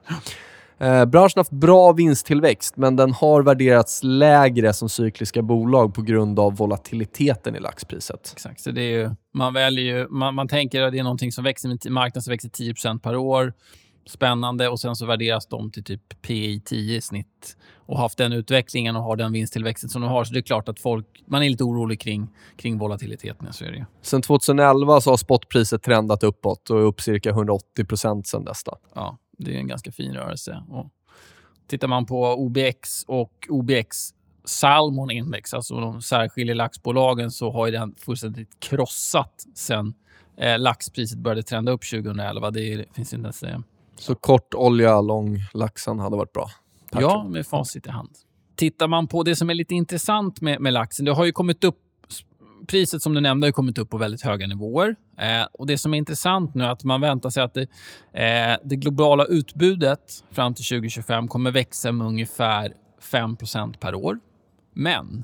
Eh, branschen har haft bra vinsttillväxt, men den har värderats lägre som cykliska bolag på grund av volatiliteten i laxpriset. Exakt. Så det är ju, man, väljer ju, man, man tänker att det är någonting som växer marknaden som växer 10% per år. Spännande. Och sen så värderas de till typ PI 10 i snitt. Och haft den utvecklingen och har den vinsttillväxten som de har. Så det är klart att folk, man är lite orolig kring, kring volatiliteten. Så är det. Sen 2011 så har spotpriset trendat uppåt och är upp cirka 180 sen dess. Då. Ja. Det är en ganska fin rörelse. Och tittar man på OBX och OBX Salmon Index, alltså de särskiljer laxbolagen, så har ju den fullständigt krossat sen eh, laxpriset började trenda upp 2011. Det är, finns inte ens... Eh, Så kort olja, lång laxen hade varit bra. Tack. Ja, med facit i hand. Tittar man på det som är lite intressant med, med laxen, det har ju kommit upp Priset som du nämnde har kommit upp på väldigt höga nivåer. Eh, och Det som är intressant nu är att man väntar sig att det, eh, det globala utbudet fram till 2025 kommer växa med ungefär 5% per år. Men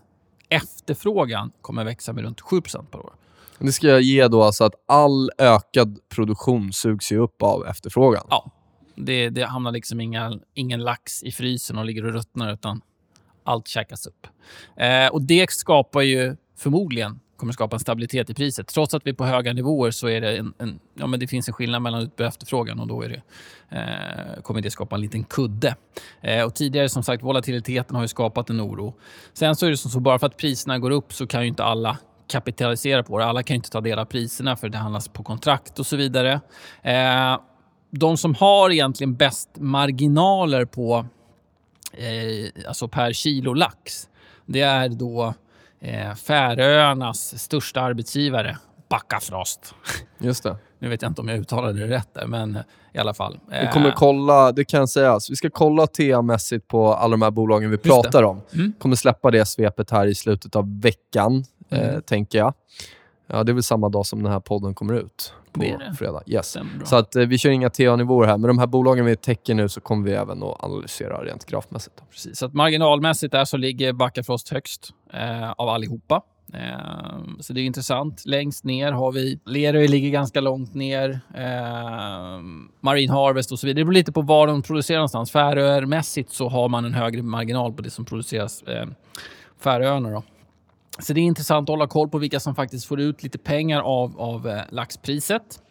efterfrågan kommer växa med runt 7% per år. Det ska jag ge då alltså att all ökad produktion sugs upp av efterfrågan. Ja, det, det hamnar liksom inga, ingen lax i frysen och ligger och ruttnar, utan allt käkas upp. Eh, och Det skapar ju förmodligen kommer skapa en stabilitet i priset. Trots att vi är på höga nivåer så är det en, en ja, men det finns en skillnad mellan utbud och efterfrågan och då är det, eh, kommer det skapa en liten kudde. Eh, och tidigare som sagt, volatiliteten har ju skapat en oro. Sen så är det som så, bara för att priserna går upp så kan ju inte alla kapitalisera på det. Alla kan ju inte ta del av priserna för det handlas på kontrakt och så vidare. Eh, de som har egentligen bäst marginaler på eh, alltså per kilo lax, det är då eh, Färöarnas största arbetsgivare, Backafrost. Just det. Nu vet jag inte om jag uttalade det rätt där, men i alla fall. Vi kommer kolla, det kan sägas, vi ska kolla TA-mässigt på alla de här bolagen vi pratar om. Mm. kommer släppa det svepet här i slutet av veckan, Mm. eh, tänker jag. Ja, det är väl samma dag som den här podden kommer ut. På Det det. fredag. Yes. Så att, eh, vi kör inga TA-nivåer här, men de här bolagen vi täcker nu så kommer vi även att analysera rent grafmässigt. Precis, så att marginalmässigt där så ligger Backafrost högst eh, av allihopa. Eh, så det är intressant. Längst ner har vi Lerøy ligger ganska långt ner. Eh, Marine Harvest och så vidare. Det beror lite på var de producerar någonstans. Färöermässigt så har man en högre marginal på det som produceras eh, Färöarna. Då. Så det är intressant att hålla koll på vilka som faktiskt får ut lite pengar av, av eh, laxpriset.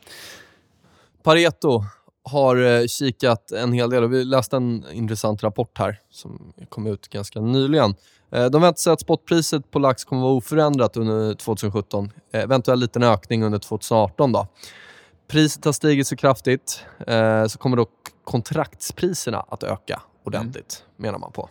Pareto har eh, kikat en hel del och vi läste en intressant rapport här som kom ut ganska nyligen. Eh, de väntar sig att spotpriset på lax kommer vara oförändrat under 2017. Eh, eventuellt eventuell liten ökning under 2018. Då. Priset har stigit så kraftigt så kommer dock kontraktspriserna att öka ordentligt, menar man på.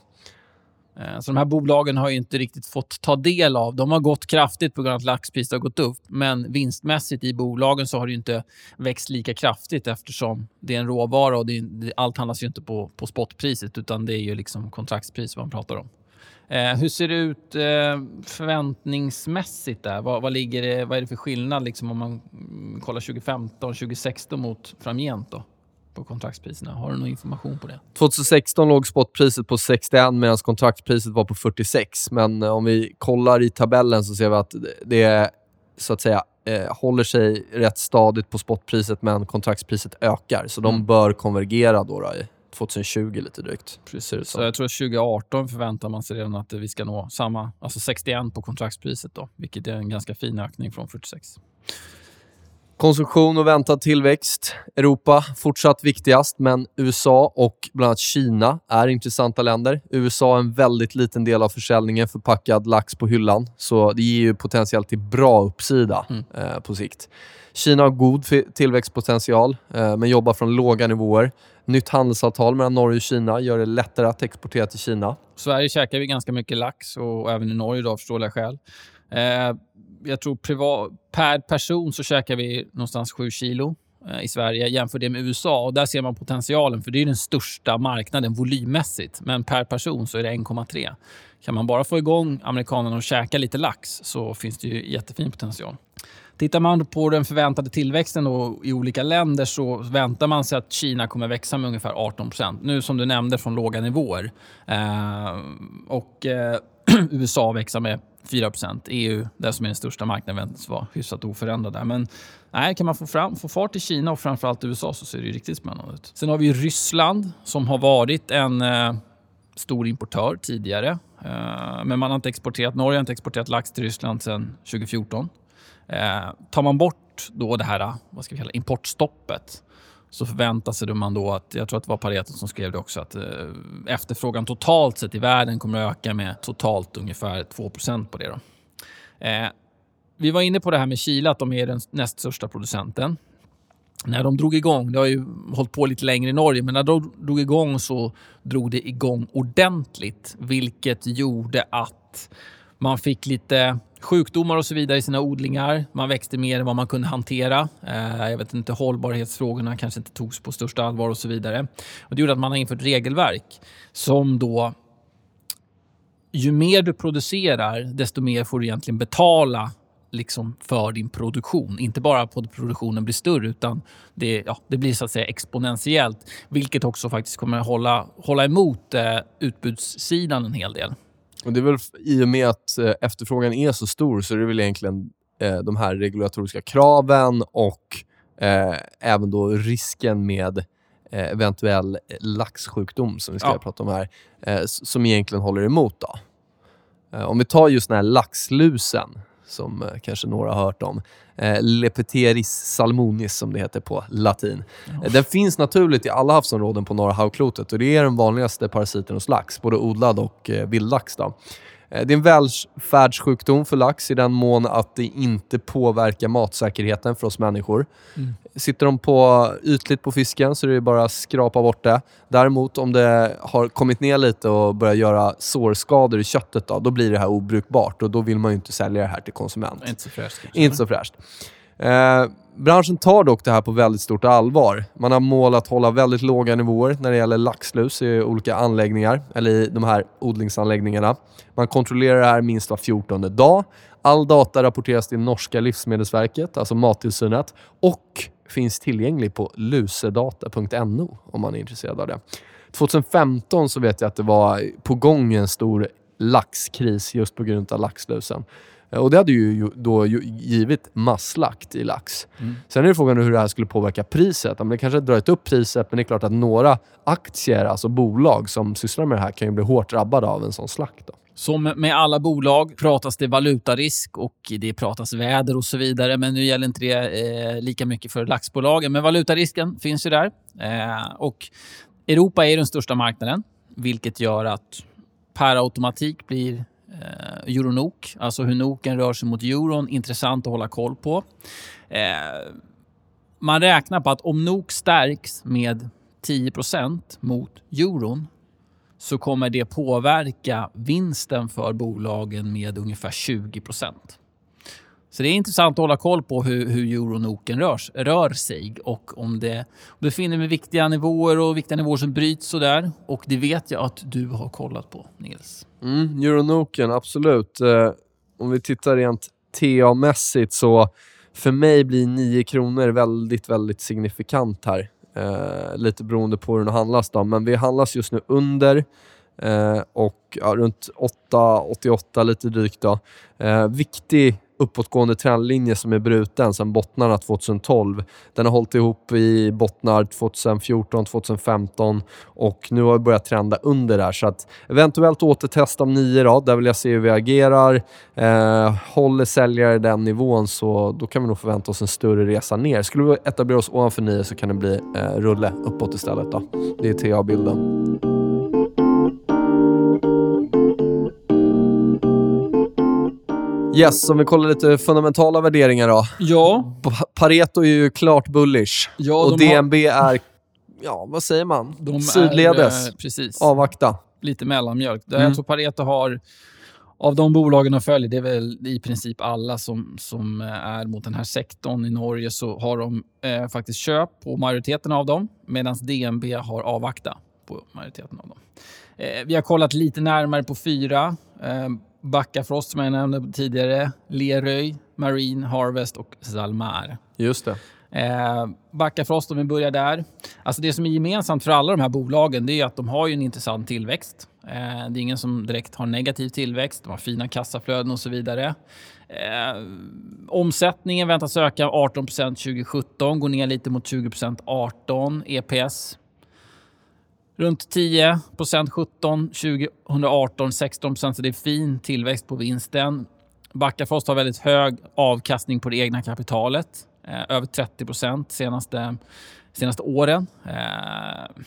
Eh, så de här bolagen har ju inte riktigt fått ta del av. De har gått kraftigt på grund av att laxpriset har gått upp. Men vinstmässigt i bolagen så har det ju inte växt lika kraftigt eftersom det är en råvara och det är, allt handlas ju inte på, på spotpriset utan det är ju liksom kontraktspris man pratar om. Eh, hur ser det ut eh, förväntningsmässigt där? Vad, vad, ligger det, vad är det för skillnad liksom om man kollar 2015, 2016 mot framgent då? På kontraktspriserna. Har du någon information på det? 2016 låg spotpriset på 61 medan kontraktspriset var på 46. Men eh, om vi kollar i tabellen så ser vi att det så att säga eh, håller sig rätt stadigt på spotpriset men kontraktspriset ökar. Så de Mm. bör konvergera då, då i 2020 lite drygt. Precis. Så. Så jag tror att 2018 förväntar man sig redan att vi ska nå samma, alltså 61 på kontraktspriset då, vilket är en ganska fin ökning från 46. Konsumtion och väntad tillväxt. Europa fortsatt viktigast, men USA och bland annat Kina är intressanta länder. USA är en väldigt liten del av försäljningen förpackad lax på hyllan, så det ger ju potentiellt till bra uppsida Mm. eh, på sikt. Kina har god tillväxtpotential, eh, men jobbar från låga nivåer. Nytt handelsavtal mellan Norge och Kina gör det lättare att exportera till Kina. Sverige käkar vi ganska mycket lax och även i Norge då, av förståeliga skäl. Eh, jag tror privat, per person så käkar vi någonstans 7 kilo eh, i Sverige. Jämför det med USA och där ser man potentialen för det är den största marknaden volymmässigt. Men per person så är det 1,3. Kan man bara få igång amerikanerna att käka lite lax så finns det ju jättefin potential. Tittar man på den förväntade tillväxten då, i olika länder så väntar man sig att Kina kommer växa med ungefär 18% Nu som du nämnde från låga nivåer. Eh, och eh, USA växer med 4% EU, det som är den största marknaden, väntas vara hyfsat oförändrad där. Men nej, kan man få, fram, få fart i Kina och framförallt USA så ser det ju riktigt spännande ut. Sen har vi Ryssland som har varit en eh, stor importör tidigare. Eh, men man har inte exporterat, Norge har inte exporterat lax till Ryssland sedan 2014. Eh, tar man bort då det här vad ska vi kalla, importstoppet så förväntar sig man då att, jag tror att det var Pareto som skrev det också, att eh, efterfrågan totalt sett i världen kommer att öka med totalt ungefär 2% på det. Då. Eh, vi var inne på det här med Chile, att de är den näst största producenten. när de drog igång, det har ju hållit på lite längre i Norge, men när de drog igång så drog det igång ordentligt, vilket gjorde att man fick lite sjukdomar och så vidare i sina odlingar. Man växte mer än vad man kunde hantera. Eh, jag vet inte, hållbarhetsfrågorna kanske inte togs på största allvar och så vidare. Och det gjorde att man har infört regelverk som då ju mer du producerar, desto mer får du egentligen betala liksom för din produktion. Inte bara på att produktionen blir större, utan det, ja, det blir så att säga exponentiellt. Vilket också faktiskt kommer att hålla, hålla emot eh, utbudssidan en hel del. Och det är väl i och med att eh, efterfrågan är så stor så är det väl egentligen eh, de här regulatoriska kraven och eh, även då risken med eventuell laxsjukdom som vi ska Ja. prata om här, som egentligen håller emot. Då. Om vi tar just den här laxlusen som kanske några har hört om. Eh, Lepteris salmonis som det heter på latin. Eh, Den finns naturligt i alla havsområden på norra havsklotet och det är den vanligaste parasiten hos lax, både odlad och eh, vildlax. Då. Eh, Det är en välfärdssjukdom för lax i den mån att det inte påverkar matsäkerheten för oss människor. Sitter de på ytligt på fisken så är det bara att skrapa bort det. Däremot om det har kommit ner lite och börjar göra sårskador i köttet, då, då blir det här obrukbart och då vill man ju inte sälja det här till konsument. Inte så fräscht. Inte så fräscht. Eh, branschen tar dock det här på väldigt stort allvar. Man har mål att hålla väldigt låga nivåer när det gäller laxlus i olika anläggningar, eller i de här odlingsanläggningarna. Man kontrollerar det här minst var 14 dag. All data rapporteras till norska livsmedelsverket, alltså Mattillsynet, och finns tillgänglig på lusedata.no om man är intresserad av det. 2015 så vet jag att det var på gång en stor laxkris just på grund av laxlusen. Eh, Och det hade ju då givit masslakt i lax. Sen är frågan hur det här skulle påverka priset. Det kanske har dragit upp priset, men det är klart att några aktier, alltså bolag som sysslar med det här, kan ju bli hårt drabbade av en sån slakt. Då. Som med alla bolag pratas det valutarisk och det pratas väder och så vidare. Men nu gäller inte det eh, lika mycket för laxbolagen. Men valutarisken finns ju där. Eh, och Europa är den största marknaden, vilket gör att per automatik blir eh, euronok, alltså hur noken rör sig mot euron, intressant att hålla koll på. Eh, man räknar på att om NOK stärks med 10% mot euron så kommer det påverka vinsten för bolagen med ungefär 20 så det är intressant att hålla koll på hur, hur euronoken rörs, rör sig och om det, om det finner med viktiga nivåer och viktiga nivåer som bryts och där. Och det vet jag att du har kollat på, Nils. Mm, Euronoken, absolut. Eh, om vi tittar rent TA-mässigt så för mig blir 9 kronor väldigt, väldigt signifikant här. Eh, lite beroende på hur den handlas då, men vi handlas just nu under eh, och ja, runt 8,88 lite drygt. Då. Eh, viktig uppåtgående trendlinje som är bruten sedan bottnarna 2012. Den har hållit ihop i bottnar 2014, 2015 och nu har vi börjat trenda under där. Så att eventuellt återtest om nio då, där vill jag se hur vi agerar. Eh, håller säljare den nivån så då kan vi nog förvänta oss en större resa ner. Skulle vi etablera oss ovanför nio så kan det bli eh, rulle uppåt istället. Då. Det är TA-bilden. Yes, om vi kollar lite fundamentala värderingar då. Ja, Pa- Pareto är ju klart bullish ja och de har- DNB är, ja vad säger man? de Sidledes. Är, eh, precis. Avvakta. lite mellanmjölk. Mm. Jag tror Pareto har, av de bolagen de följer, det är väl i princip alla som, som eh, är mot den här sektorn i Norge, så har de eh, faktiskt köp på majoriteten av dem, medan DNB har avvakta på majoriteten av dem. Eh, vi har kollat lite närmare på fyra. Eh, Backafrost som jag nämnde tidigare, Leröy, Marine, Harvest och Salmar. Just det. Eh, Backafrost, om vi börjar där. Alltså det som är gemensamt för alla de här bolagen det är att de har en intressant tillväxt. Eh, det är ingen som direkt har negativ tillväxt. De har fina kassaflöden och så vidare. Eh, omsättningen väntas öka 18% 2017, går ner lite mot 20% 18. EPS runt 10% 17, 2018 16% så det är fin tillväxt på vinsten. Backafrost har väldigt hög avkastning på det egna kapitalet. Eh, över 30 procent senaste, senaste åren. Eh,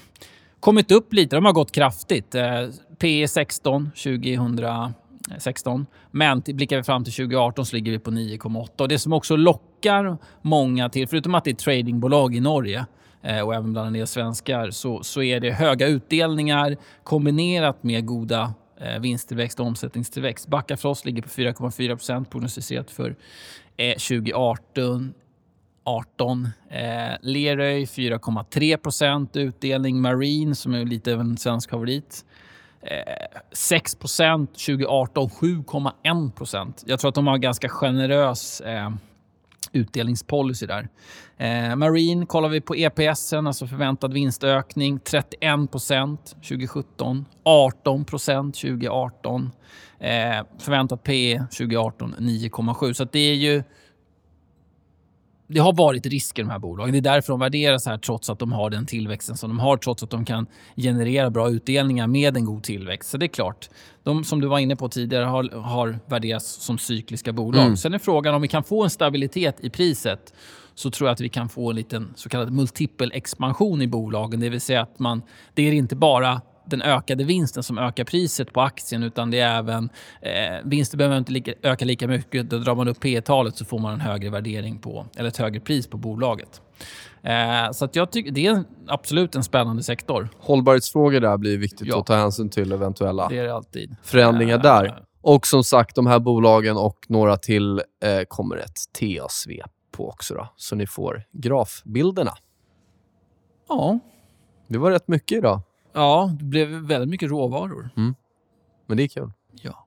kommit upp lite, de har gått kraftigt. Eh, P 16 2000, 16. Men blickar vi fram till 2018 så ligger vi på 9,8. Och Det som också lockar många till, förutom att det är tradingbolag i Norge Eh, och även bland en del svenskar, så, så är det höga utdelningar kombinerat med goda eh, vinsttillväxt och omsättningstillväxt. Backafrost ligger på 4,4 procent prognostiserat för eh, 2018. 18. Eh, Leröy 4,3 procent utdelning. Marine, som är lite av en svensk favorit, eh, 6 procent. 2018 7,1 procent. Jag tror att de har ganska generös eh, utdelningspolicy där. Eh, Marine kollar vi på EPS, alltså förväntad vinstökning, 31 procent 2017, 18 procent 2018. Eh, förväntat PE 2018 9,7. Så att det är ju det har varit risker i de här bolagen. Det är därför de värderas här trots att de har den tillväxten som de har, trots att de kan generera bra utdelningar med en god tillväxt. Så det är klart, de som du var inne på tidigare har, har värderats som cykliska bolag. Mm. Sen är frågan om vi kan få en stabilitet i priset så tror jag att vi kan få en liten så kallad multipel expansion i bolagen. Det vill säga att man, det är inte bara den ökade vinsten som ökar priset på aktien utan det är även eh, vinsten behöver inte lika, öka lika mycket. Då drar man upp P talet så får man en högre värdering på eller ett högre pris på bolaget. Eh, så att jag tycker det är absolut en spännande sektor. Hållbarhetsfrågor där blir viktigt Ja. att ta hänsyn till eventuella Det är det alltid. förändringar Eh, där. Och som sagt, de här bolagen och några till eh, kommer ett TA-svep på också. Då, så ni får grafbilderna. Ja, Det var rätt mycket idag, ja, det blev väldigt mycket råvaror. men det är kul. Ja,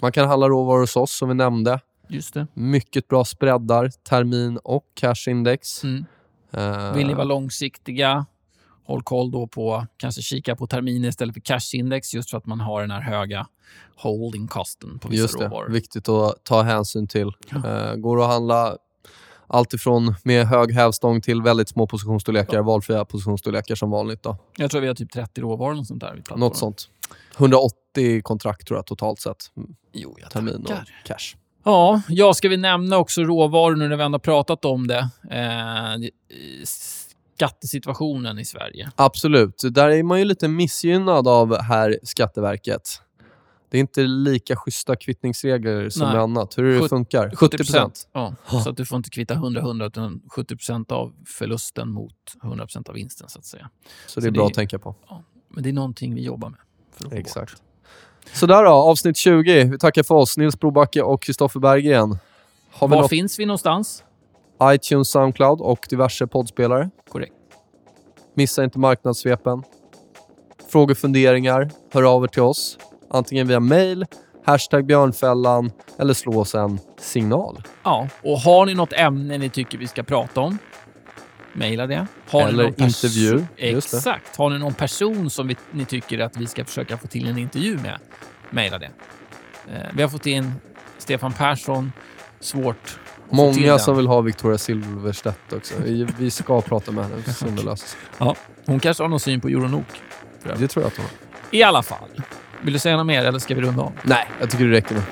Man kan handla råvaror hos oss, som vi nämnde. just det. Mycket bra spreadar, termin och cashindex. Mm. Eh, Vill ni vara långsiktiga, håll koll då på, kanske kika på terminer istället för cashindex just för att man har den här höga holding costen på vissa Just det, råvaror. viktigt att ta hänsyn till. Eh, går det att handla allt ifrån med hög hävstång till väldigt små positionsstorlekar, valfria positionsstorlekar som vanligt. Då. Jag tror vi har typ 30 råvaror eller sånt där. Något sånt. 180 kontrakt tror jag totalt sett. Mm, Jo, jag Termin och tackar. cash. Ja, ja, ska vi nämna också råvaror nu när vi ändå har pratat om det. Eh, skattesituationen i Sverige. Absolut. Där är man ju lite missgynnad av här Skatteverket. Det är inte lika schyssta kvittningsregler som Nej. med annat. Hur är det funkar? 70 procent. Ja, så att du får inte kvitta 100-100 utan 70% av förlusten mot 100% av vinsten så att säga. Så det är Så bra det- att tänka på. Men det är någonting vi jobbar med. För att få Exakt. bort. Sådär då, avsnitt 20. Vi tackar för oss. Nils Brobacke och Kristoffer Berggren. Har Var något? finns vi någonstans? iTunes, Soundcloud och diverse poddspelare. Korrekt. Missa inte marknadssvepen. Frågor, funderingar, hör av er till oss. Antingen via mail, hashtag björnfällan eller slå oss en signal. Ja, och har ni något ämne ni tycker vi ska prata om, mejla det. Har Eller intervju. Exakt. Har ni någon person som vi, ni tycker att vi ska försöka få till en intervju med, mejla det. Eh, vi har fått in Stefan Persson. Svårt Många som vill ha Victoria Silverstedt också. Vi, ska prata med henne. så det. Ja, hon kanske har någon syn på Euronok. Det tror jag att hon har. I alla fall. Vill du säga något mer eller ska vi runda av? Nej, jag tycker det räcker nu.